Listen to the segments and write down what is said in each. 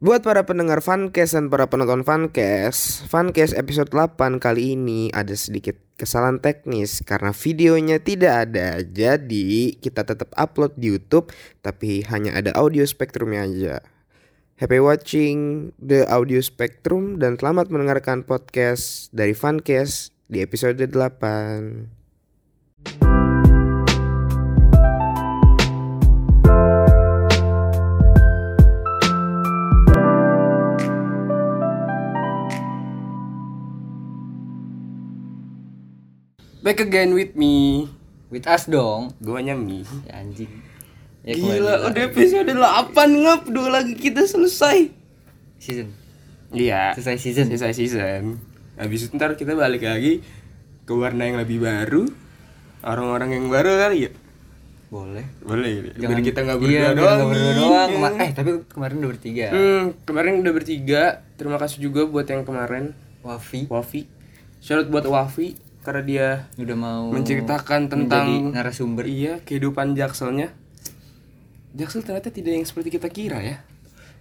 Buat para pendengar Fancast dan para penonton Fancast, Fancast episode 8 kali ini ada sedikit kesalahan teknis karena videonya tidak ada. Jadi kita tetap upload di YouTube tapi hanya ada audio spektrumnya aja. Happy watching the audio spectrum dan selamat mendengarkan podcast dari Fancast di episode 8. Back again with me. With us dong. Guanya Mi. Ya anjing. Ya, Gila, udah episode 8 ngap dua lagi kita selesai. season. Iya. Selesai season. Selesai season. Habis itu ntar kita balik lagi ke warna yang lebih baru. Orang-orang yang baru kali ya. Boleh. Boleh. Biar Jangan- kita nggak iya, berdua biar doang. nggak berdua doang. Kema- eh, tapi kemarin udah bertiga. Hmm, kemarin udah bertiga. Terima kasih juga buat yang kemarin. Wafi Wafi. Shout out buat Wafi karena dia udah mau menceritakan tentang narasumber. Iya, kehidupan Jakselnya. Jaksel ternyata tidak yang seperti kita kira ya.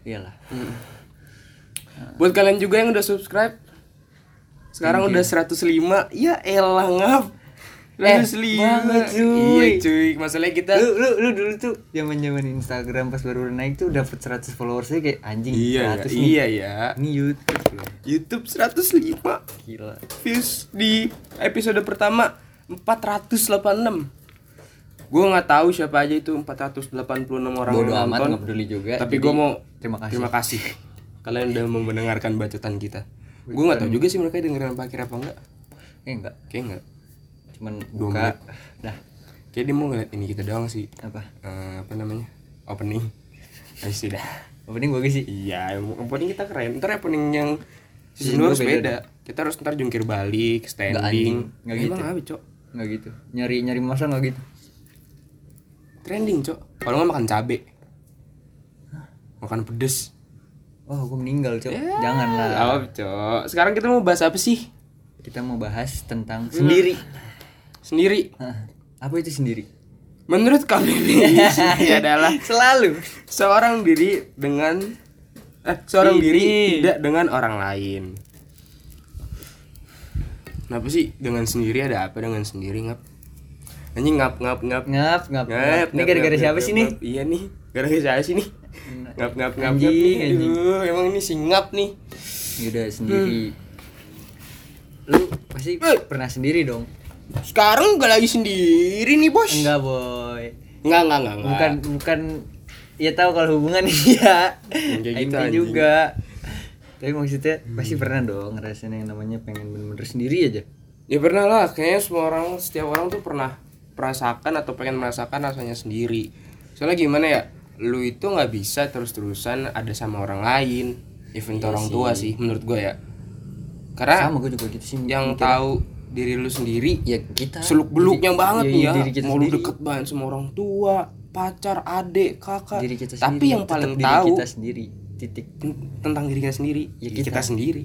Iyalah. Buat kalian juga yang udah subscribe Sekarang udah 105 Ya elah ngap 105 banget, cuy. Iya cuy Masalahnya kita Lu, lu, lu dulu tuh zaman-zaman Instagram pas baru naik tuh dapat 100 followersnya kayak anjing Iya 100 nih. iya ya Ini YouTube loh. YouTube 105 Gila. Views di episode pertama 486 Gue nggak tahu siapa aja itu 486 orang Bodo yang amat nonton nggak peduli juga. Tapi gue mau terima kasih. Terima kasih Kalian udah mau mendengarkan bacotan kita Gue nggak tahu juga sih mereka dengerin apa akhir apa enggak Eh enggak, Kayak enggak cuman buka. Dah, Kayak dia mau ngeliat ini kita doang sih apa? Eh, Apa namanya Opening Ayo sudah Opening bagus sih. Iya opening kita keren Ntar opening yang Season Season 2 dua harus beda beda Kita harus ntar jungkir balik. Standing Nggak Emang gitu. apa cok Enggak gitu. Nyari nyari masa enggak gitu. Trending cok Kalau nggak makan cabe Makan pedes Oh, gue meninggal, Cok. Ya. Janganlah. Apa cok Sekarang kita mau bahas apa sih Kita mau bahas tentang sendiri. Sendiri Hah, apa itu sendiri? Menurut KBBI adalah Selalu. seorang diri dengan eh seorang Ini. diri tidak dengan orang lain. Kenapa sih dengan sendiri ada apa dengan sendiri ngap? Anjing ngap ngap ngap Ngap, ngap, ngap. ngap. Ini gara-gara ngap, siapa ngap, sih nih? ngap. Iya nih, gara-gara siapa sih nih? Ngap ngap ngap ngap anjing. Aduh, emang ini si ngap nih. Udah sendiri. Lu pasti Eh. pernah sendiri dong? Sekarang gak lagi sendiri nih, Bos. Enggak, boy. Enggak, enggak, enggak, enggak. Bukan bukan ya tahu kalau hubungan iya. Kayak gitu, juga. Tapi maksudnya pasti pernah dong ngerasain yang namanya pengen bener-bener sendiri aja. Ya pernah lah, kayaknya semua orang, setiap orang tuh pernah merasakan atau pengen merasakan rasanya sendiri. Soalnya gimana ya, lu itu nggak bisa terus-terusan ada sama orang lain, even Iya orang tua sih, menurut gue ya. Karena Sama gue juga gitu sih. yang tahu diri lu sendiri, ya kita seluk beluknya diri- banget iya, nih ya, diri mau lu deket banget sama orang tua, pacar, adik, kakak. diri kita Tapi sendiri, yang paling diri tahu kita sendiri. Titik. ten- tentang diri kita sendiri, Ya, kita. kita sendiri.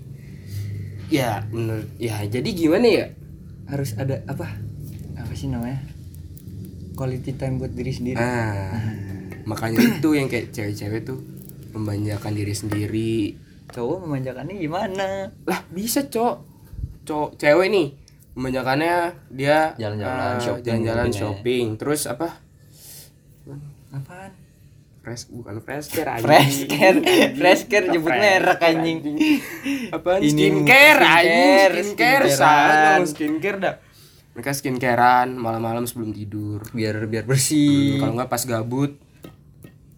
Ya, menurut ya jadi gimana ya? Harus ada apa? Apa sih namanya? Quality time buat diri sendiri. Nah, makanya itu yang kayak cewek-cewek tuh membanjakan diri sendiri. Cowok memanjakannya gimana? Lah, bisa, Cok. Cok, cewek nih membanjakannya dia Jalan-jalan, eh, shopping jalan-jalan ya. shopping. Terus apa? Apaan? Fresh bukan fresh care anjing. Fresh care, fresh care nyebut merek care, anjing. Apaan skincare anjing, skincare, skincare skincare dah. Mereka skincarean malam-malam sebelum tidur. Biar biar bersih. Kalau nggak pas gabut,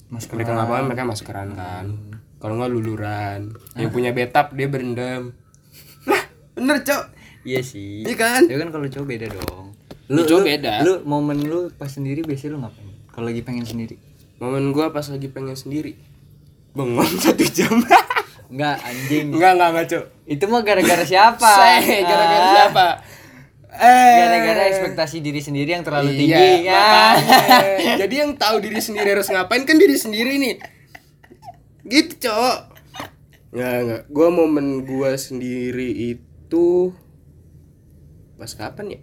Masker. mereka ngapain mereka maskeran kan kalau nggak luluran yang punya betap dia berendam lah bener cok Iya sih. Iya kan? Ya kan kalau cowok beda dong. Ya, cowok beda. Lu momen lu pas sendiri biasanya lu ngapain? Kalau lagi pengen sendiri. momen gua pas lagi pengen sendiri bengong satu jam Enggak anjing. enggak enggak enggak cok Itu mah gara-gara siapa? Gara-gara Ah, siapa eh Gara-gara ekspektasi diri sendiri yang terlalu iya, tinggi. Ya. jadi yang tahu diri sendiri harus ngapain kan diri sendiri nih gitu cok nggak nggak gua momen gua sendiri itu pas kapan ya?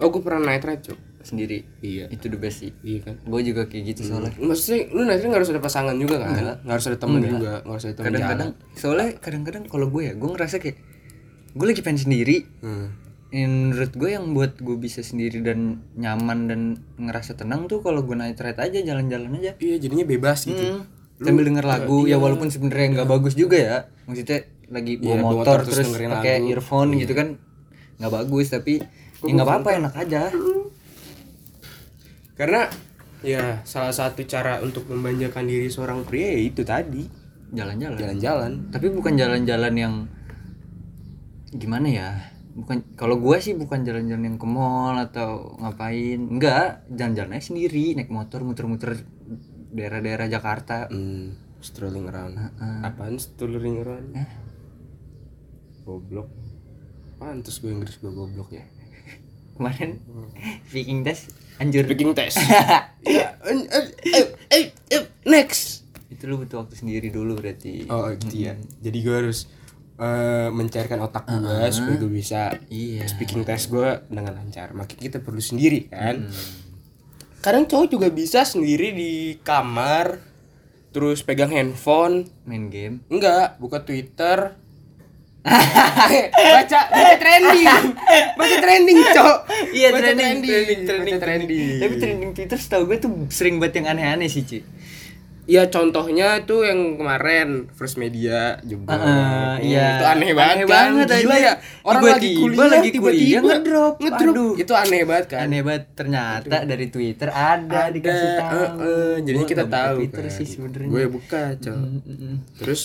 Oh gua pernah night ride cok sendiri. Iya. itu the best sih. Iya kan. gue juga kayak gitu soalnya. Maksudnya lu nanti nggak harus ada pasangan juga kan? Nggak harus ada temen juga, nggak harus ada temen kadang-kadang soalnya kadang-kadang kalau gue ya gue ngerasa kayak gue lagi pengen sendiri. Hmm. yang menurut gue yang buat gue bisa sendiri dan nyaman dan ngerasa tenang tuh kalau gue night ride aja jalan-jalan aja. Iya jadinya bebas gitu. Hmm. sambil denger lagu ya walaupun sebenarnya nggak bagus juga ya. Maksudnya lagi bawa Iya, motor, motor terus terus pakai earphone gitu kan nggak bagus tapi ya nggak apa-apa enak aja Karena ya salah satu cara untuk memanjakan diri seorang pria ya itu tadi jalan-jalan jalan-jalan. tapi bukan jalan-jalan yang gimana ya bukan kalau gue sih bukan jalan-jalan yang ke mall atau ngapain enggak jalan-jalannya sendiri naik motor muter-muter daerah-daerah Jakarta Hmm, strolling around. Apaan strolling around? Eh? Goblok. Pantes gue Inggris gue goblok ya. kemarin speaking test anjir Speaking test. ya, eh, eh, eh, next. itu lu butuh waktu sendiri dulu berarti Oh gitu ya. Jadi gue harus eh, mencairkan otak gue supaya gue bisa iya speaking test gue dengan lancar. Makanya kita perlu sendiri kan. Kadang cowok juga bisa sendiri di kamar, terus pegang handphone, main game enggak buka Twitter, baca baca trending, baca trending cok. iya Baca trending trending trending, baca trending. tapi trending Twitter setahu gue tuh sering banget yang aneh-aneh sih Ci Ya contohnya itu yang kemarin First Media juga. Ah, iya. Itu aneh banget Aneh kan. banget, Gila ya. Orang lagi Tiba-tiba kuliah lagi tiba-tiba ngedrop. ngedrop. Aduh. Itu aneh banget kan. aneh banget ternyata dari Twitter ada, Ada, dikasih tahu eh, eh, jadinya kita tahu Twitter kan. sih sebenarnya Gue buka, Cok. Mm-mm. Terus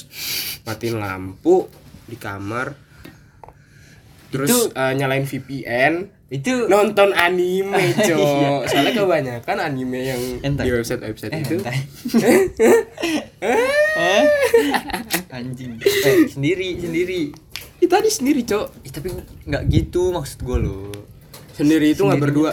matiin lampu di kamar. Terus eh, nyalain VPN, itu nonton anime, Cok. Soalnya kebanyakan anime yang Hentai. di website-website eh, itu hentai. Eh? anjing eh sendiri sendiri itu tadi sendiri, Cok. Ih, tapi nggak gitu maksud gue loh Sendiri itu nggak berdua.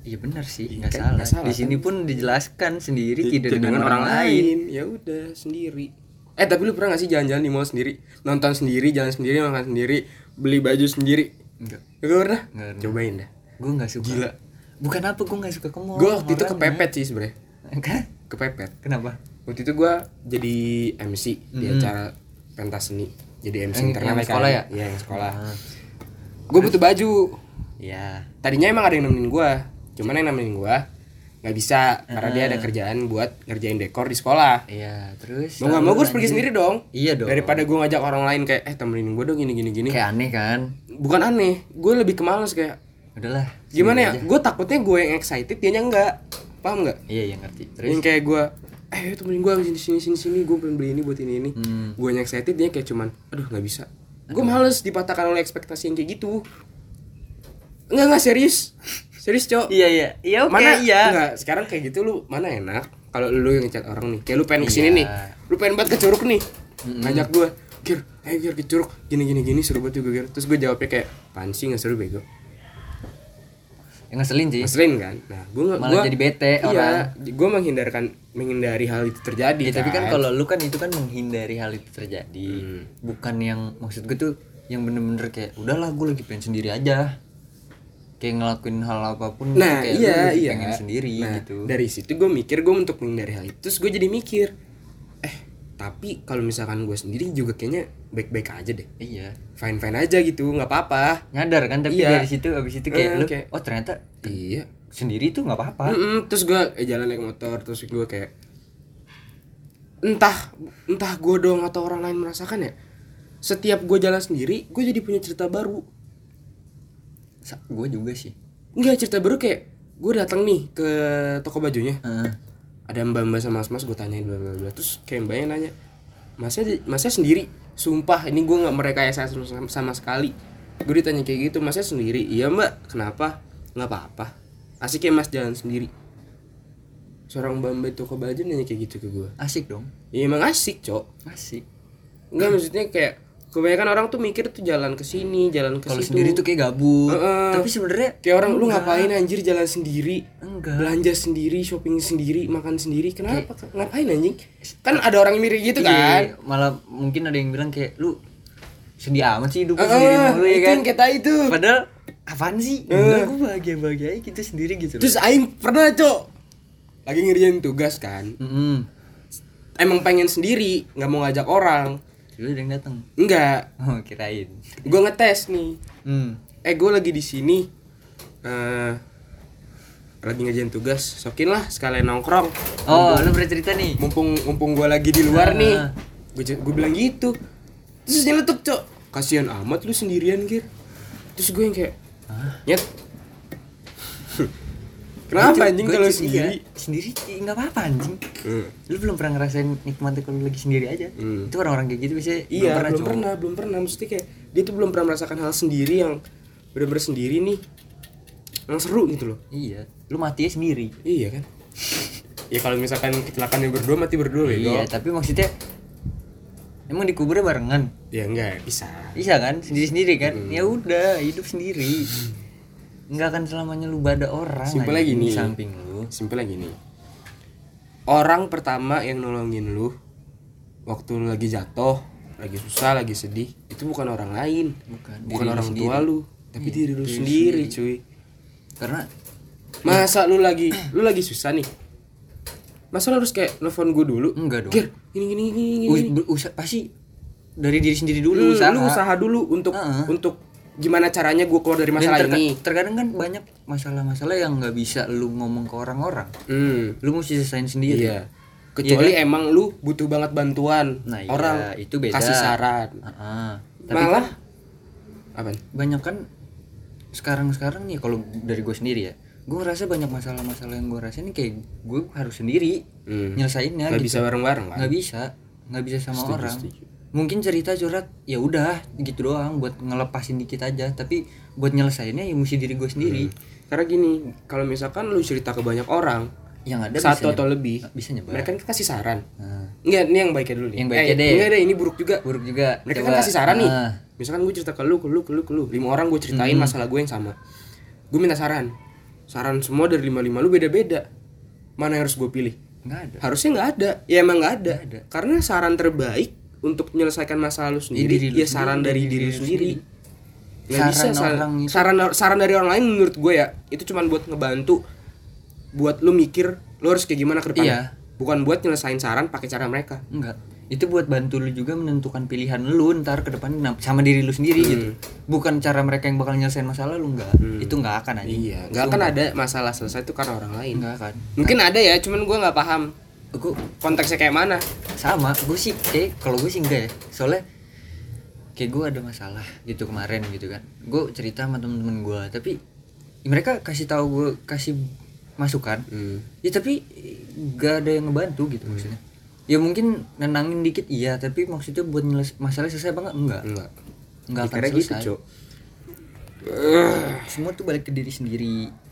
Iya benar sih, nggak kan salah. nggak salah, Di sini pun dijelaskan sendiri Di- tidak dengan, orang, lain. ya udah sendiri eh tapi lu pernah gak sih jalan-jalan di mall sendiri nonton sendiri jalan sendiri makan sendiri beli baju sendiri Enggak, gak pernah Nggak pernah. cobain dah gue nggak suka. Gila. Bukan apa gue nggak suka ke mall. gue waktu itu kepepet sih sebenarnya Kan? kepepet Kenapa? waktu itu gue jadi MC di Mm-mm. acara pentas seni jadi MC Yang- internal yang sekolah ya? Iya yang sekolah Ah. gue butuh baju Ya. tadinya emang ada yang nemenin gue cuman yang nemenin gue nggak bisa karena dia ada kerjaan buat ngerjain dekor di sekolah. Iya, terus mau nggak mau gue pergi sendiri dong. Iya dong. daripada gue ngajak orang lain kayak eh temenin gue dong gini gini gini. Kayak aneh kan. bukan aneh gue lebih ke males kayak Udahlah. gimana ya? gue takutnya gue yang excited dia enggak paham nggak? Iya, iya ngerti. Terus? Yang kayak gue eh temenin gue sini sini sini sini gue pengen beli ini buat ini ini. Hmm. gue yang excited dia kayak cuman aduh nggak bisa. Gue males dipatahkan oleh ekspektasi yang kayak gitu. Enggak enggak serius serius cok Iya, iya. Iya, oke, mana iya. enggak sekarang kayak gitu lu mana enak kalau lu yang ngechat orang nih kayak lu pengen ke sini Iya. nih lu pengen banget ke curug nih ngajak gue kir ayo kir ke curug gini gini gini seru banget juga kir terus gue jawabnya kayak pansi nggak seru bego Yang ngeselin sih. ngeselin kan nah gue Malah gua- jadi bete iya orang. gue menghindarkan menghindari hal itu terjadi Ya, tapi kan kan kalau lu kan itu kan menghindari hal itu terjadi. Hmm. Bukan yang maksud gue tuh yang bener-bener kayak udahlah gue lagi pengen sendiri aja. Kayak ngelakuin hal apa pun nah kayak lu iya lagi iya pengen sendiri nah, gitu. dari situ gue mikir gue untuk menghindari hal itu terus gue jadi mikir eh tapi kalau misalkan gue sendiri juga kayaknya baik-baik aja deh Iya. fine fine aja gitu nggak apa-apa Nyadar kan tapi Iya. dari situ abis itu kayak Eh, lu kayak- oh ternyata iya sendiri tuh nggak apa-apa. Mm-mm, terus gue eh, jalan naik motor terus gue kayak entah entah gue doang atau orang lain merasakan ya setiap gue jalan sendiri gue jadi punya cerita baru gue juga sih. Enggak cerita baru kayak gue datang nih ke toko bajunya. Heeh. ada mbak mbak sama mas mas gue tanyain bla bla bla terus kayak mbaknya nanya masnya masnya sendiri? Sumpah ini gue nggak merekayasa sama, sama, sama sekali. Gue ditanya kayak gitu masnya sendiri? Iya mbak. Kenapa? Nggak apa apa asik ya mas jalan sendiri. Seorang mbak mbak toko baju nanya kayak gitu ke gue Asik dong. ya emang asik cok. Asik. Enggak maksudnya kayak kebanyakan orang tuh mikir tuh jalan ke sini jalan ke Kalau situ. sendiri tuh kayak gabut. Heeh. Tapi sebenarnya kayak orang lu enggak. ngapain anjir jalan sendiri? Enggak. belanja sendiri shopping sendiri makan sendiri. Kenapa ngapain anjing? Kan ada orang mirip gitu Iya, kan? malah mungkin ada yang bilang kayak lu sedih amat sih hidup Ah, sendiri mulu ya kan? kata itu. Padahal apaan sih? Enggak gue bahagia bahagia gitu sendiri gitu terus aing pernah cok lagi ngerjain tugas kan? Mm-mm. emang pengen sendiri nggak mau ngajak orang Lu ada yang datang enggak. Oh kirain. Gue ngetes nih. Hmm. eh gue lagi di sini. Eh lagi ngerjain tugas. Sokin lah sekalian nongkrong. Oh lu bercerita nih? mumpung mumpung gue lagi di luar Ah. nih. gue gue bilang gitu. Terus nyeletuk cok. Kasihan amat lu sendirian gir. Terus gue yang kayak nyet kenapa anjing Gua kalau juga sendiri? sendiri ih, nggak apa-apa anjing. Hmm. lu belum pernah ngerasain nikmatnya kalau lagi sendiri aja. Hmm. itu orang-orang kayak gitu biasanya iya belum cowok. pernah belum pernah. Mesti kayak dia tuh belum pernah merasakan hal sendiri yang bener-bener sendiri nih. Yang seru gitu loh. Iya lu mati sendiri. Iya kan? Ya kalau misalkan kecelakaan yang berdua mati berdua bego. Iya tapi maksudnya emang dikuburnya barengan? Ya enggak bisa. Bisa kan? Sendiri sendiri kan? Hmm. ya udah hidup sendiri nggak akan selamanya lu ada orang Simpel lagi di nih. samping lu. Simpel lagi nih orang pertama yang nolongin lu waktu lu lagi jatuh lagi susah lagi sedih itu bukan orang lain. Bukan bukan orang sendiri. tua lu tapi Iya, diri lu diri sendiri cuy. Karena masa lu lagi lu lagi susah nih? Masa lu harus kayak nelfon gue dulu? Enggak dong. Gir, gini gini gini gini, Us- gini. pasti dari diri sendiri dulu Lu, usaha. lu usaha dulu untuk Heeh. untuk gimana caranya gue keluar dari masalah terka- ini terkadang kan banyak masalah-masalah yang nggak bisa lu ngomong ke orang-orang hmm. lu mesti selesaiin sendiri Iya. Kecuali emang lu butuh banget bantuan Nah, iya, orang itu beda. kasih saran. Heeh. tapi Malah kan apa? banyak kan sekarang-sekarang nih kalau dari gue sendiri ya gue ngerasa banyak masalah-masalah yang gue rasain kayak gue harus sendiri Hmm. nyelesainnya Gak gitu bisa bareng-bareng kan? nggak bisa nggak bisa sama Setuju, orang setuju. Mungkin cerita curhat ya udah gitu doang buat ngelepasin dikit aja tapi buat nyelesainnya ya mesti diri gue sendiri Karena gini, kalau misalkan lu cerita ke banyak orang, yang ada satu bisa atau lebih, bisa nyebar mereka kan kasih saran. Nah, Enggak, ini yang baiknya dulu nih. Yang baiknya eh, deh. Enggak deh, ini buruk juga. buruk juga Mereka Coba. kan kasih saran nih. Ah, Misalkan gue cerita ke lu, ke lu, ke lu, ke lu. Lima orang gue ceritain Hmm. masalah gue yang sama. Gue minta saran. Saran semua dari lima-lima lu beda-beda. Mana yang harus gue pilih? nggak ada Harusnya nggak ada. Ya emang nggak ada. ada. Karena saran terbaik untuk menyelesaikan masalah lu sendiri, diri lu ya saran sendiri, dari diri diri lu sendiri. Nggak Saran bisa saran, orang itu- saran saran dari orang lain menurut gue ya itu cuman buat ngebantu buat lu mikir lu harus kayak gimana ke depannya. Iya. Bukan buat nyelesain saran pakai cara mereka. enggak itu buat bantu lu juga menentukan pilihan lu ntar ke depan sama diri lu sendiri Hmm. gitu bukan cara mereka yang bakal nyelesain masalah lu enggak itu enggak akan aja Iya, nggak akan ada masalah selesai itu karena orang lain. enggak akan Mungkin ada ya, cuman gue nggak paham gue konteksnya kayak mana. sama gue sih kayak kalau gue sih enggak ya. Soalnya kayak gue ada masalah gitu kemarin gitu kan. Gue cerita sama temen-temen gue tapi mereka kasih tahu gue kasih masukan. Hmm. ya tapi gak ada yang ngebantu gitu maksudnya. Ya mungkin nenangin dikit iya tapi maksudnya buat nyeles masalah selesai apa enggak? Enggak. Enggak. enggak akan gitu, selesai. Cok. semua tuh balik ke diri sendiri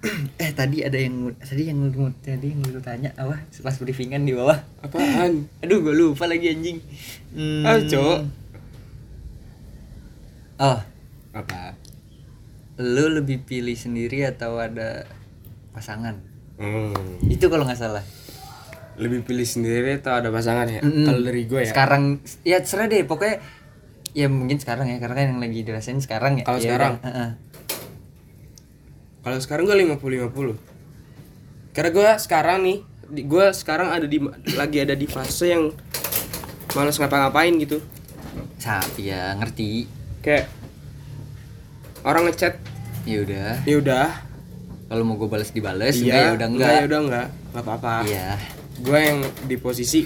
eh tadi ada yang tadi yang lu tadi yang lu tanya apa pas briefingan di bawah Apaan? aduh gue lupa lagi anjing hmm. Ah, Cok. oh Apa? lu lebih pilih sendiri atau ada pasangan Hmm. itu kalau nggak salah Lebih pilih sendiri atau ada pasangan ya? Mm-mm. Kalau dari gue ya. sekarang ya serah deh pokoknya ya mungkin sekarang ya karena kan yang lagi dirasain sekarang ya Kalau Ya sekarang? udah, heeh. Kalau sekarang gue 50 50. Karena gue sekarang nih, gue sekarang ada di lagi ada di fase yang malas ngapa-ngapain gitu. Sapi ya ngerti Kayak orang ngechat, ya udah ya udah. kalau mau gue balas dibales Iya, enggak ya udah enggak ya udah enggak, nggak apa-apa. iya Gue yang di posisi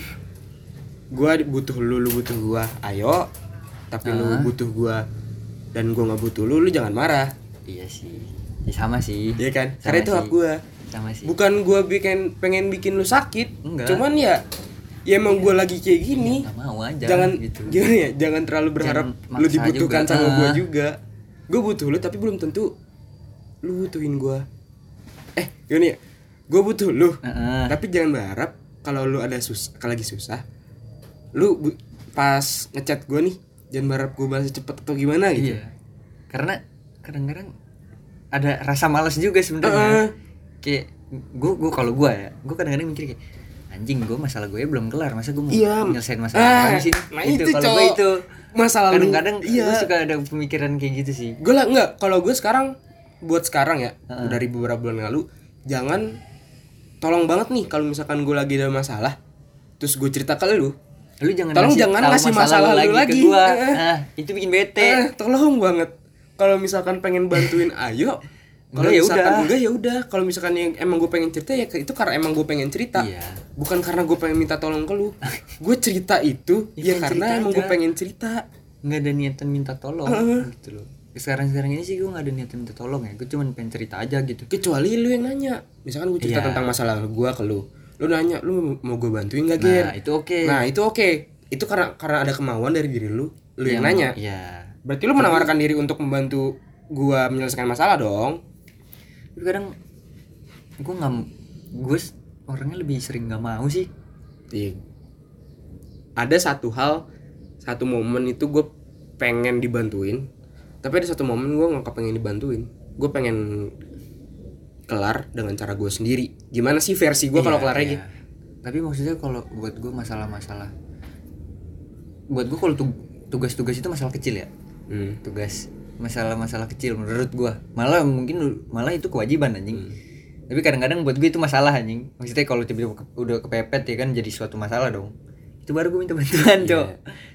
gue butuh lu, lu butuh gua. Ayo, tapi lu Ah. butuh gua dan gua nggak butuh lu, lu jangan marah. iya sih ya sama sih Iya kan? Sama Karena itu sih. hak gua. sama sih Bukan gua bikin pengen bikin lu sakit. Enggak. Cuman ya ya emang gua lagi kayak gini. nggak mau aja jangan gitu gimana ya? Jangan terlalu berharap Jangan lu dibutuhkan juga. sama gua Ah. juga. Gua butuh lu tapi belum tentu lu butuhin gua. Eh, gini ya. Gua butuh lu. Heeh. Tapi jangan berharap kalau lu ada sus kalau lagi susah lu bu- pas ngechat gua nih jangan berharap gua balas cepet atau gimana gitu. iya karena kadang-kadang ada rasa malas juga sebenarnya. Kayak gue gue kalau gue ya gue kadang-kadang mikir kayak anjing gue masalah gue belum kelar masa gue mau Iya. nyelesain masalah Ah, orang sih nah itu itu, kalau gue itu. Masa lalu kadang-kadang iya. gue suka ada pemikiran kayak gitu sih. Gue lah enggak. Kalau gue sekarang buat sekarang ya dari beberapa bulan lalu jangan tolong banget nih kalau misalkan gue lagi ada masalah terus gue cerita ke lu. Lu jangan Tolong ngasih jangan ngasih masalah lu ke lagi. gua. Eh. Ah, itu bikin bete. Eh tolong banget kalau misalkan pengen bantuin ayo kalau ya misalkan udah. enggak ya udah. Kalau misalkan yang emang gue pengen cerita ya itu karena emang gue pengen cerita. Iya. bukan karena gue pengen minta tolong ke lu. Gue cerita itu Ya, ya, pengen karena emang gue pengen cerita. Nggak ada niatan minta tolong gitu loh. Sekarang sekarang ini sih gue nggak ada niatan minta tolong ya. Gue cuma pengen cerita aja gitu. Kecuali lu yang nanya. Misalkan gue cerita Iya. tentang masalah gue ke lu. Lu nanya lu mau gue bantuin gak Gir? nah itu oke. Nah itu oke. Itu karena karena ada kemauan dari diri lu. Lu yang nanya. ya berarti lu menawarkan diri untuk membantu gua menyelesaikan masalah dong? Tapi kadang gue nggak gue s- orangnya lebih sering nggak mau sih. Iya. ada satu hal satu momen itu gue pengen dibantuin tapi ada satu momen gue nggak pengen dibantuin. Gue pengen kelar dengan cara gue sendiri. Gimana sih versi gue kalau Iya, kelar iya. lagi tapi maksudnya kalau buat gue masalah-masalah buat gue kalau tu- tugas-tugas itu masalah kecil ya hmm. tugas masalah-masalah kecil menurut gua. Malah mungkin malah itu kewajiban anjing. Tapi kadang-kadang buat gue itu masalah anjing. Maksudnya kalau tiba-tiba ke- udah kepepet ya kan jadi suatu masalah dong. Itu baru gue minta bantuan cok.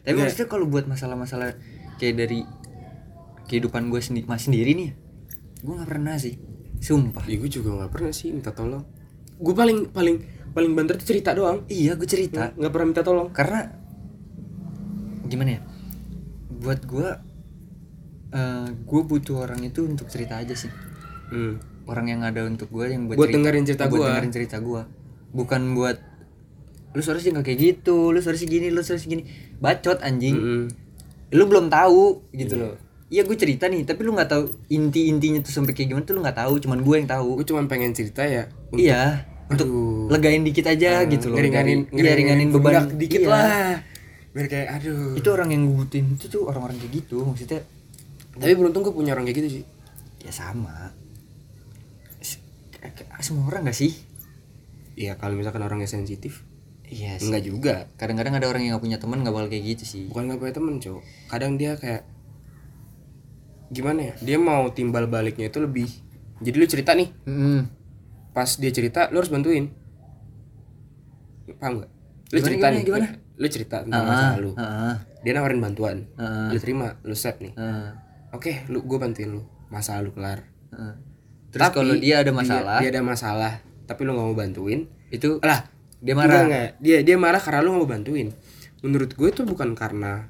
Tapi Iya. maksudnya kalau buat masalah-masalah kayak dari kehidupan gue sendiri mas sendiri nih gue nggak pernah sih. Sumpah. Ya gue juga nggak pernah sih minta tolong. Gue paling paling paling banter tuh cerita doang. Iya gue cerita. Nggak pernah minta tolong. Karena gimana ya? Buat gue eh gue butuh orang itu untuk cerita aja sih. Hmm. orang yang ada untuk gue yang buat, Buat dengerin cerita buat gua. dengerin cerita gue bukan buat lu seharusnya nggak kayak gitu lu seharusnya gini lu seharusnya gini. Bacot anjing. Mm-mm. lu belum tahu gitu loh. Iya gue cerita nih tapi lu nggak tahu inti intinya tuh sampai kayak gimana tuh lu nggak tahu cuman gue yang tahu. Gue cuma pengen cerita ya untuk iya untuk Aduh. legain dikit aja gitu loh. ngeringanin dari- iya ringanin beban. Dikit Iya. lah. Biar kayak aduh. Itu orang yang gue butuhin itu tuh orang-orang kayak gitu maksudnya tapi beruntung gue punya orang kayak gitu sih. Ya sama. Semua orang gak sih? Iya kalau misalkan orangnya sensitif. Iya sih. Enggak juga. Kadang-kadang ada orang yang gak punya teman gak bakal kayak gitu sih. Bukan nggak punya temen cowok kadang dia kayak gimana ya? Dia mau timbal baliknya itu lebih jadi lu cerita nih. Mm-mm. pas dia cerita lu harus bantuin. Paham gak lu Gimana, cerita gimana, nih. gimana? lu cerita tentang Ah, masalah lu. ah, dia nawarin bantuan. Ah, lu terima lu set nih. Ah, oke lu gue bantuin lu. Masalah lu kelar. Ah. terus kalau dia ada masalah? dia, ada masalah tapi lu nggak mau bantuin. Itu lah dia marah? enggak. dia dia marah karena lu nggak mau bantuin. Menurut gue itu bukan karena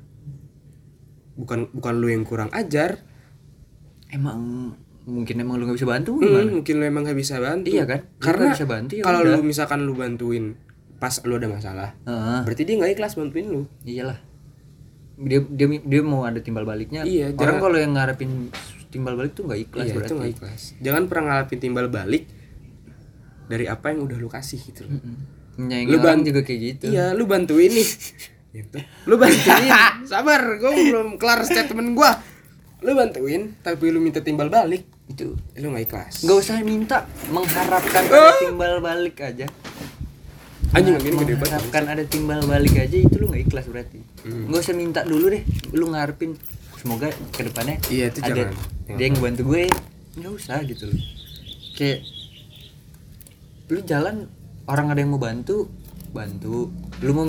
bukan bukan lu yang kurang ajar. Emang mungkin emang lu gak bisa bantu Hmm, mungkin lu emang gak bisa bantu. Iya kan? Lu karena nggak bisa bantu, ya kalau lu misalkan lu bantuin pas lu ada masalah Heeh, berarti dia nggak ikhlas bantuin lu. Iyalah dia dia dia mau ada timbal baliknya. Iya, orang jangan- kalau yang ngarepin timbal balik tuh nggak ikhlas iya berarti. itu nggak ikhlas. Jangan pernah ngalapin timbal balik dari apa yang udah lu kasih gitu loh. Mm-mm. menyayangi Lu orang ban- juga kayak gitu. Iya lu bantuin nih. Gitu. Lu bantuin. Sabar gue belum kelar statement gua. Lu bantuin tapi lu minta timbal balik. Itu lu nggak ikhlas. Nggak usah minta mengharapkan timbal balik aja anjing gini gede banget mengharapkan ada timbal balik aja itu lu nggak ikhlas berarti. Hmm. nggak usah minta dulu deh lu ngarepin semoga ke depannya Iya, itu ada jangan. dia yang bantu gue nggak usah gitu loh. Kayak lu jalan orang ada yang mau bantu bantu. Lu mau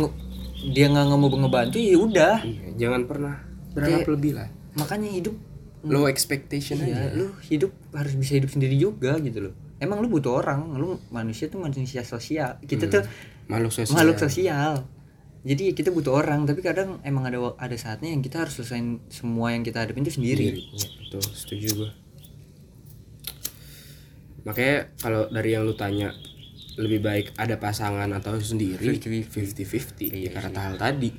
dia nggak nggak mau ngebantu ya udah. Iya, jangan pernah berharap Kayak- lebih lah. makanya hidup low expectation iya, aja. lu hidup harus bisa hidup sendiri juga gitu loh emang lu butuh orang lu manusia tuh manusia sosial. Kita tuh makhluk sosial. makhluk sosial. Jadi kita butuh orang tapi kadang emang ada ada saatnya yang kita harus selesaiin semua yang kita hadapin itu sendiri. Iya, betul. Setuju gua. Makanya kalau dari yang lu tanya lebih baik ada pasangan atau sendiri 50-50. 50-50 ya karena hal tadi.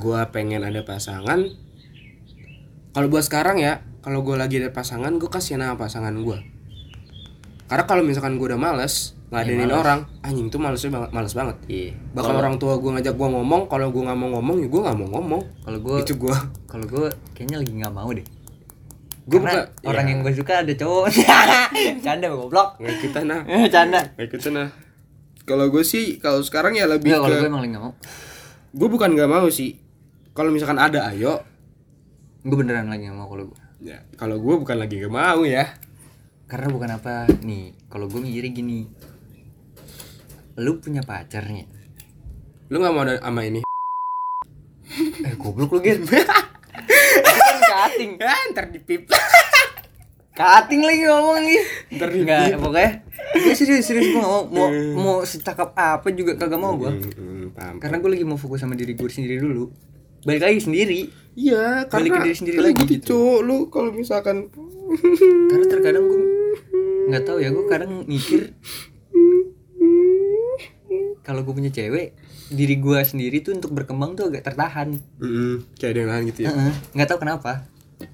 Gua pengen ada pasangan. Kalau buat sekarang ya kalau gua lagi ada pasangan gua kasihan sama pasangan gua karena kalau misalkan gua udah males ngadenin orang anjing tuh malesnya banget males banget. Iya. Bahkan orang tua gua ngajak gua ngomong kalau gua nggak mau ngomong ya gua nggak mau ngomong. Kalau gue itu gua. kalau gue kayaknya lagi nggak mau deh. Gua Karena buka- orang ya. yang gue suka ada cowok. Canda goblok. Nggak kita nah. Canda. Kayak gitu nah. Kalau gue sih kalau sekarang ya lebih kalau ke gue emang lagi nggak mau. Gue bukan nggak mau sih. Kalau misalkan ada ayo, gue beneran lagi nggak mau kalau gue Ya, kalau gue bukan lagi gak mau ya. Karena bukan apa nih kalau gue mikirnya gini. Lu punya pacar nih Lu gak mau ada- sama ini? eh goblok lu gen kan cutting Ya, ntar dipip. cutting lagi ngomong nih. Ntar di Enggak, pokoknya. Ya serius serius gue nggak mau mau mau secakap apa juga kagak mau gue Hmm, hmm, paham. karena gue lagi mau fokus sama diri gue sendiri dulu. Balik lagi sendiri. Iya, Balik ke karena diri sendiri kan lagi gitu, gitu. Lu kalau misalkan karena terkadang gue nggak tahu ya gue kadang mikir kalau gue punya cewek diri gue sendiri tuh untuk berkembang tuh agak tertahan Mm, kayak ada yang lain gitu ya. Nggak tahu kenapa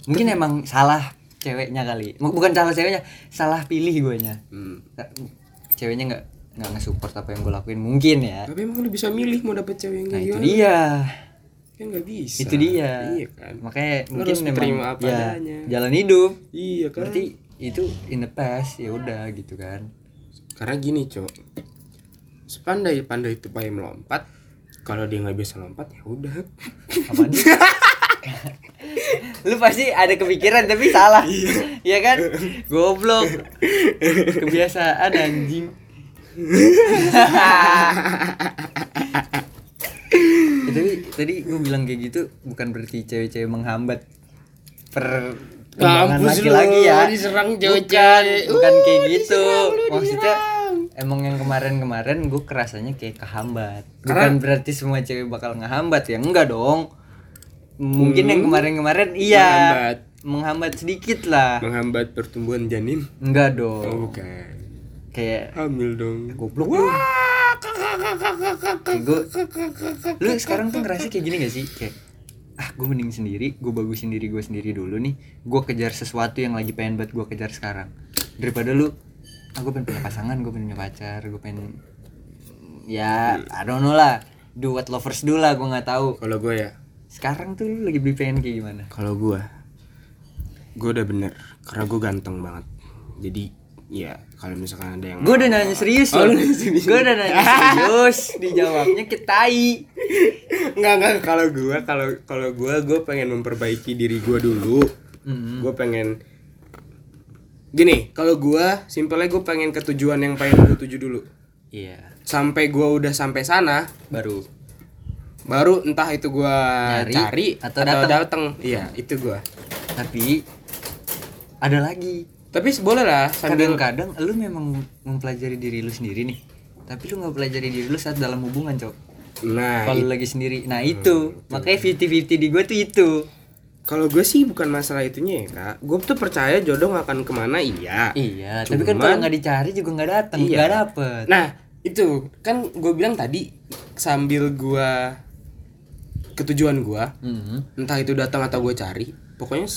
mungkin emang salah ceweknya kali bukan salah ceweknya salah pilih guanya Hmm. ceweknya nggak nggak nge-support apa yang gue lakuin mungkin ya Tapi emang lu bisa milih mau dapet cewek yang nah itu dia Kan gak bisa. itu dia Iya kan. makanya Lu mungkin harus memang apa ya, adanya. jalan hidup Iya kan. berarti itu in the past ya udah gitu kan. Karena gini, Cok. Sepandai-pandai itu payah melompat, kalau dia nggak bisa lompat ya udah. lu pasti ada kepikiran tapi salah. Iya. Kan? Goblok. Kebiasaan anjing. Ya, tapi tadi gue bilang kayak gitu bukan berarti cewek-cewek menghambat perkembangan Lu, laki-laki ya diserang bukan cewek-cewek. bukan Uh, kayak gitu lu, maksudnya emang yang kemarin-kemarin gue kerasanya kayak kehambat bukan Karena- berarti semua cewek bakal ngehambat ya enggak dong mungkin yang kemarin-kemarin iya Hmm. Menghambat. menghambat sedikit lah Menghambat pertumbuhan janin. enggak Oh, dong bukan. kayak Hamil dong. goblok lu Kayak gue lu sekarang tuh ngerasa kayak gini gak sih kayak ah gue mending sendiri gue bagusin diri gue sendiri dulu nih. Gue kejar sesuatu yang lagi pengen buat gue kejar sekarang. Daripada lu ah gue pengen punya pasangan gue pengen punya pacar gue pengen ya I don't know lah. Do what lovers do lah gue nggak tahu. Kalau gue ya, sekarang tuh lu lagi beli pengen kayak gimana? Kalau gue, gue udah bener. Karena gue ganteng banget. Jadi ya kalau misalkan ada yang gue udah nanya serius Oh, serius. gue udah nanya serius dijawabnya ketai Enggak enggak kalau gua kalau kalau gua gua pengen memperbaiki diri gua dulu. Mm-mm. Gua pengen Gini, kalau gua simpelnya gua pengen ke tujuan yang pengen gua tuju dulu. iya Sampai gua udah sampai sana, baru baru entah itu Nyari cari atau atau, datang. Iya, itu gua. tapi ada lagi Tapi boleh lah sambil kadang-kadang lu memang mempelajari diri lu sendiri nih. Tapi lu nggak pelajari diri lu saat dalam hubungan cok. Nah, kalau lagi sendiri. Nah itu. makanya 50-50 di gue tuh itu. Kalau gue sih bukan masalah itunya ya kak. Gue tuh percaya jodoh nggak akan ke mana iya. Iya tapi kan Cuman- kalau nggak dicari juga nggak datang Iya. nggak dapet. Nah itu. Kan gue bilang tadi sambil gua ketujuan gua Mhm. entah itu datang atau gue cari pokoknya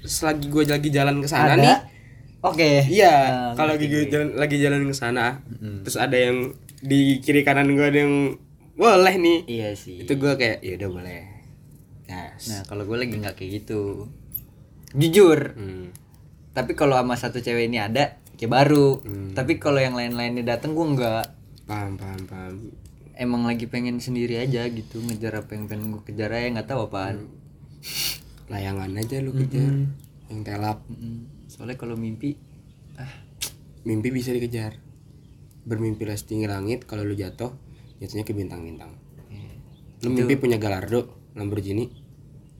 selagi gue lagi jalan ke sana nih oke. Iya Nah, kalau gue gue. jalan lagi jalan ke sana Mm. terus ada yang di kiri kanan gue ada yang boleh nih. Iya sih. Itu gue kayak ya udah boleh. Yes nah kalau gue lagi nggak kayak gitu. Jujur. Hmm. tapi kalau sama satu cewek ini ada kayak baru. Hmm. tapi kalau yang lain-lainnya datang gue nggak. Paham paham paham. Emang lagi pengen sendiri aja gitu ngejar apa yang pengen gue kejar aja nggak tahu apaan. Layangan aja lu kejar yang telap. Mm-mm. Soalnya kalau mimpi ah. Mimpi bisa dikejar. Bermimpilah setinggi langit kalau lu jatuh jatuhnya ke bintang-bintang. Iya. lu mimpi punya Gallardo Lamborghini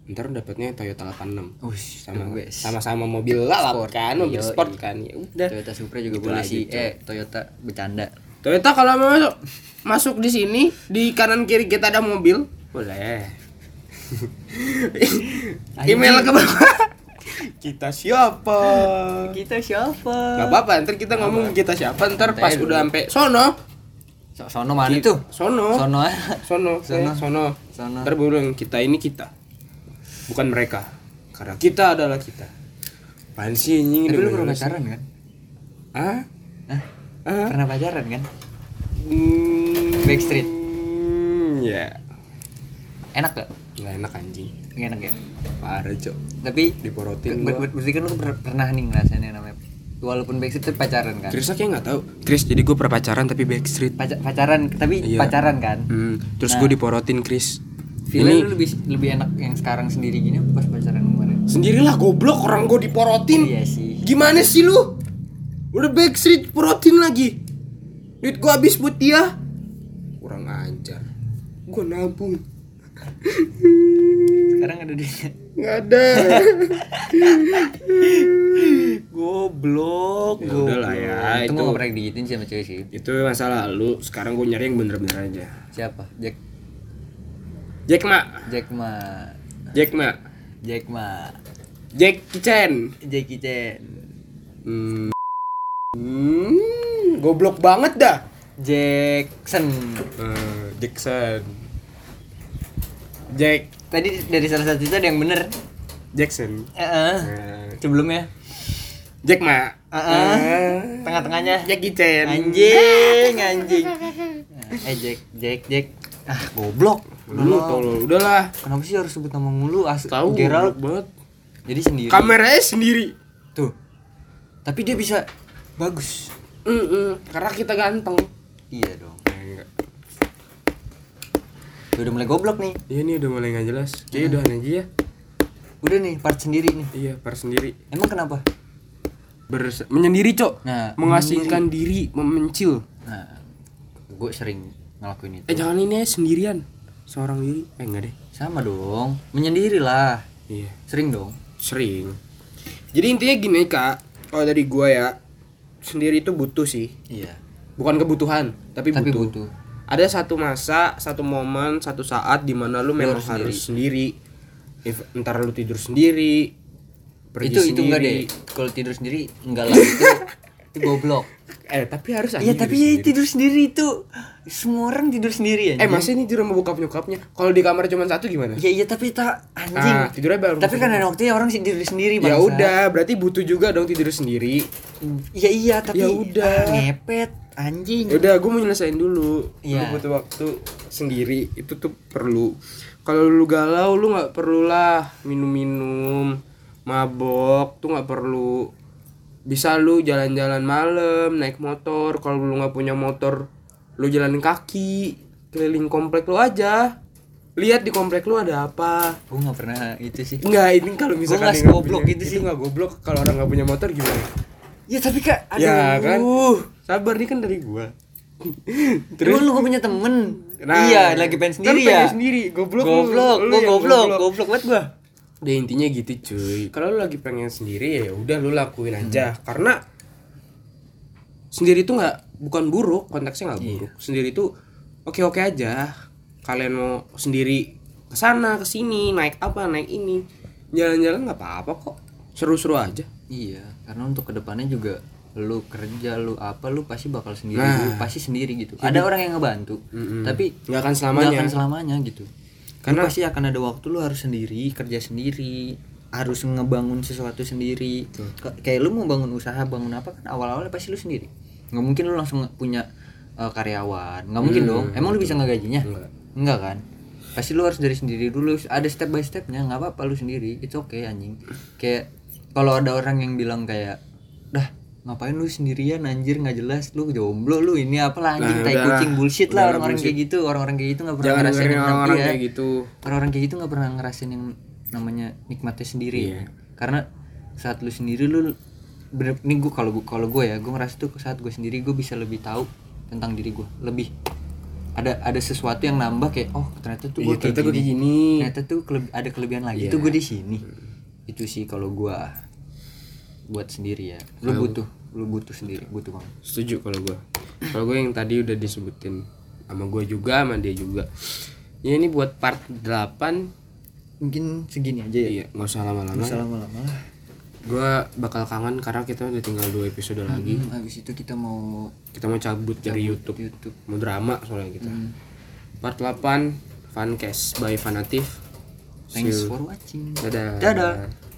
ntar dapatnya Toyota 86 Ush, sama sama-sama mobil lalap Sport. kan mobil Yoi. sport kan. Ya udah. Toyota Supra juga Gitu boleh sih. Cok. eh Toyota bercanda. Toyota kalau mau masuk masuk di sini di kanan kiri kita ada mobil. Boleh. Email ke bawah kita siapa? Kita siapa? Gak apa-apa, ntar kita ngomong kita siapa, ntar pas udah sampai sono, So- sono mana itu? sono, sono sono, Sono. sono, sono. sono. Ntar bilang kita ini kita, bukan mereka, karena kita adalah kita. Apaan sih anjing tapi udah lu pernah pacaran kan? Hah? Hah? pernah pacaran kan? Backstreet. Ya, enak gak nggak enak anjing, Nggak enak ya parah cok, tapi diporotin ber- ber- berarti kan lu per- pernah nih ngerasain yang namanya walaupun backstreet tapi pacaran kan Chris kayak nggak tahu, Chris jadi gue pernah pacaran tapi backstreet. Paca- pacaran tapi Iya. pacaran kan Hmm, terus Nah. gue diporotin Chris. Feelnya Ini- lu lebih lebih enak yang sekarang sendiri gini pas pacaran kemarin? Sendirilah goblok orang gue diporotin. Iya sih. Gimana sih lu? Udah backstreet porotin lagi. Duit gua habis buat dia. Kurang ajar. Gua nabung. Sekarang ada duitnya. Nggak ada. Goblok. Ya udahlah ya, Itu itu- gua gak pernah digituin sih sama cewek sih. Itu masa lalu. Sekarang gue nyari yang bener-bener aja. Siapa? Jack Jack Ma. Jack Ma. Jack Ma. Jack Ma. Jack Chen. Jackie Chan. Hmm. Hmm, goblok banget dah. Jackson. Eh, Jackson. Jack Tadi dari salah satu itu ada yang bener. Jackson. Heeh. Eh, Sebelumnya. Jack Ma. Heeh. Eh, Tengah-tengahnya. Jackie Chan. Anjing, anjing. Eh Jack, Jack, Jack. Ah, goblok. Lu tolol udahlah. Kenapa sih harus sebut nama mulu? As Tahu Gerald. banget. Jadi sendiri. Kameranya sendiri. Tuh. Tapi dia bisa bagus. Mm-mm, karena kita ganteng. Iya dong. Tuh, udah mulai goblok nih. Iya nih udah mulai nggak jelas. Kayaknya udah aja ya. Udah nih part sendiri nih. Iya, par sendiri. Emang kenapa? Bers menyendiri, Cok. Nah, mengasingkan diri, memencil. Nah, gue sering ngelakuin itu. Eh jangan ini aja sendirian. Seorang diri. Eh enggak deh. Sama dong. Menyendiri lah. Iya, Sering dong. sering. Jadi intinya gini, Kak. Kalau dari gua ya, sendiri itu butuh sih. Iya. Bukan kebutuhan, tapi, Tapi butuh. butuh. Ada satu masa, satu momen, satu saat di mana lu memang harus harus sendiri. If- Entar lu tidur sendiri, pergi itu itu enggak sendiri. deh. Kalau tidur sendiri enggak lah itu. itu goblok. Eh, tapi harus Iya, aja tapi tidur ya sendiri. tidur sendiri itu semua orang tidur sendiri ya. Eh, masih ini tidur sama bokap nyokapnya. Kalau di kamar cuma satu gimana? Iya iya tapi tak anjing. Ah, tidurnya baru. tapi kan ada waktunya orang sih tidur sendiri Ya udah, berarti butuh juga dong tidur sendiri. Iya iya tapi Ya udah. ah, ngepet anjing. Ya udah, gue mau nyelesain dulu. Iya. Lu butuh waktu sendiri itu tuh perlu. Kalau lu galau, lu nggak perlulah minum-minum, mabok tuh nggak perlu. Bisa lu jalan-jalan malam, naik motor. Kalau lu nggak punya motor, lu jalan kaki, keliling komplek lu aja. Lihat di komplek lu ada apa. Gue nggak pernah itu sih. Enggak, ini kalau misalkan nggak dia nggak punya- gitu sih. Nggak goblok kalau orang nggak punya motor gimana? Ya tapi kak, aduh. Ya kan? Sabar nih kan dari gua. Terus lu gak punya temen? Nah, iya, lagi pengen kan sendiri pengen ya. sendiri, goblok lu. Goblok, Lu gua yang goblok, goblok banget gua. Ya intinya gitu cuy. Kalau lu lagi pengen sendiri ya udah lu lakuin aja. Karena sendiri itu nggak bukan buruk, konteksnya nggak buruk. Sendiri itu oke-oke aja. Kalian mau sendiri ke sana, ke sini, naik apa, naik ini. Jalan-jalan nggak apa-apa kok. Seru-seru aja. Iya, karena untuk ke depannya juga lu kerja lu apa lu pasti bakal sendiri Nah. lu pasti sendiri gitu. Ada orang yang ngebantu Mm-mm. tapi nggak akan nggak selamanya. akan selamanya gitu. Karena Karena- pasti akan ada waktu lu harus sendiri kerja sendiri harus ngebangun sesuatu sendiri. Ka- kayak lu mau bangun usaha bangun apa kan awal-awalnya pasti lu sendiri. Nggak mungkin lu langsung punya uh, karyawan. Nggak mungkin Hmm, dong. Emang lu bisa nggak gajinya? Enggak. enggak kan? Pasti lu harus dari sendiri dulu. Ada step by stepnya. Nggak apa-apa lu sendiri. Itu oke anjing. Kayak kalau ada orang yang bilang kayak dah ngapain lu sendirian anjir? Nggak jelas. Lu jomblo lu ini apa lah anjing? Nah, tai kucing bullshit lah. Udahlah, orang-orang kayak gitu orang-orang kayak gitu nggak pernah Jangan ngerasain yang orang-orang kayak gitu. orang-orang kayak gitu nggak pernah ngerasain yang namanya nikmatnya sendiri. Iya. karena saat lu sendiri lu bener nih gue kalau gua- kalau gue ya gue ngerasa tuh saat gue sendiri gue bisa lebih tahu tentang diri gue lebih. Ada ada sesuatu yang nambah kayak oh ternyata tuh gue Iya, kayak ternyata gini. gini. ternyata tuh ada kelebihan lagi. Iya. itu gue di sini. Itu sih kalau gue buat sendiri ya. Lu butuh lu butuh sendiri butuh banget setuju kalau gue kalau gue yang tadi udah disebutin sama gue juga sama dia juga. Ya ini buat part 8 mungkin segini aja ya. Iya nggak usah lama-lama Nggak usah lama-lama. Lah gue bakal kangen karena kita udah tinggal dua episode lagi. Hmm, habis itu kita mau kita mau cabut dari YouTube. YouTube. Mau drama soalnya kita. Hmm. part 8 Funcast by Fanatif. See thanks you. for watching. Dadah. Dadah.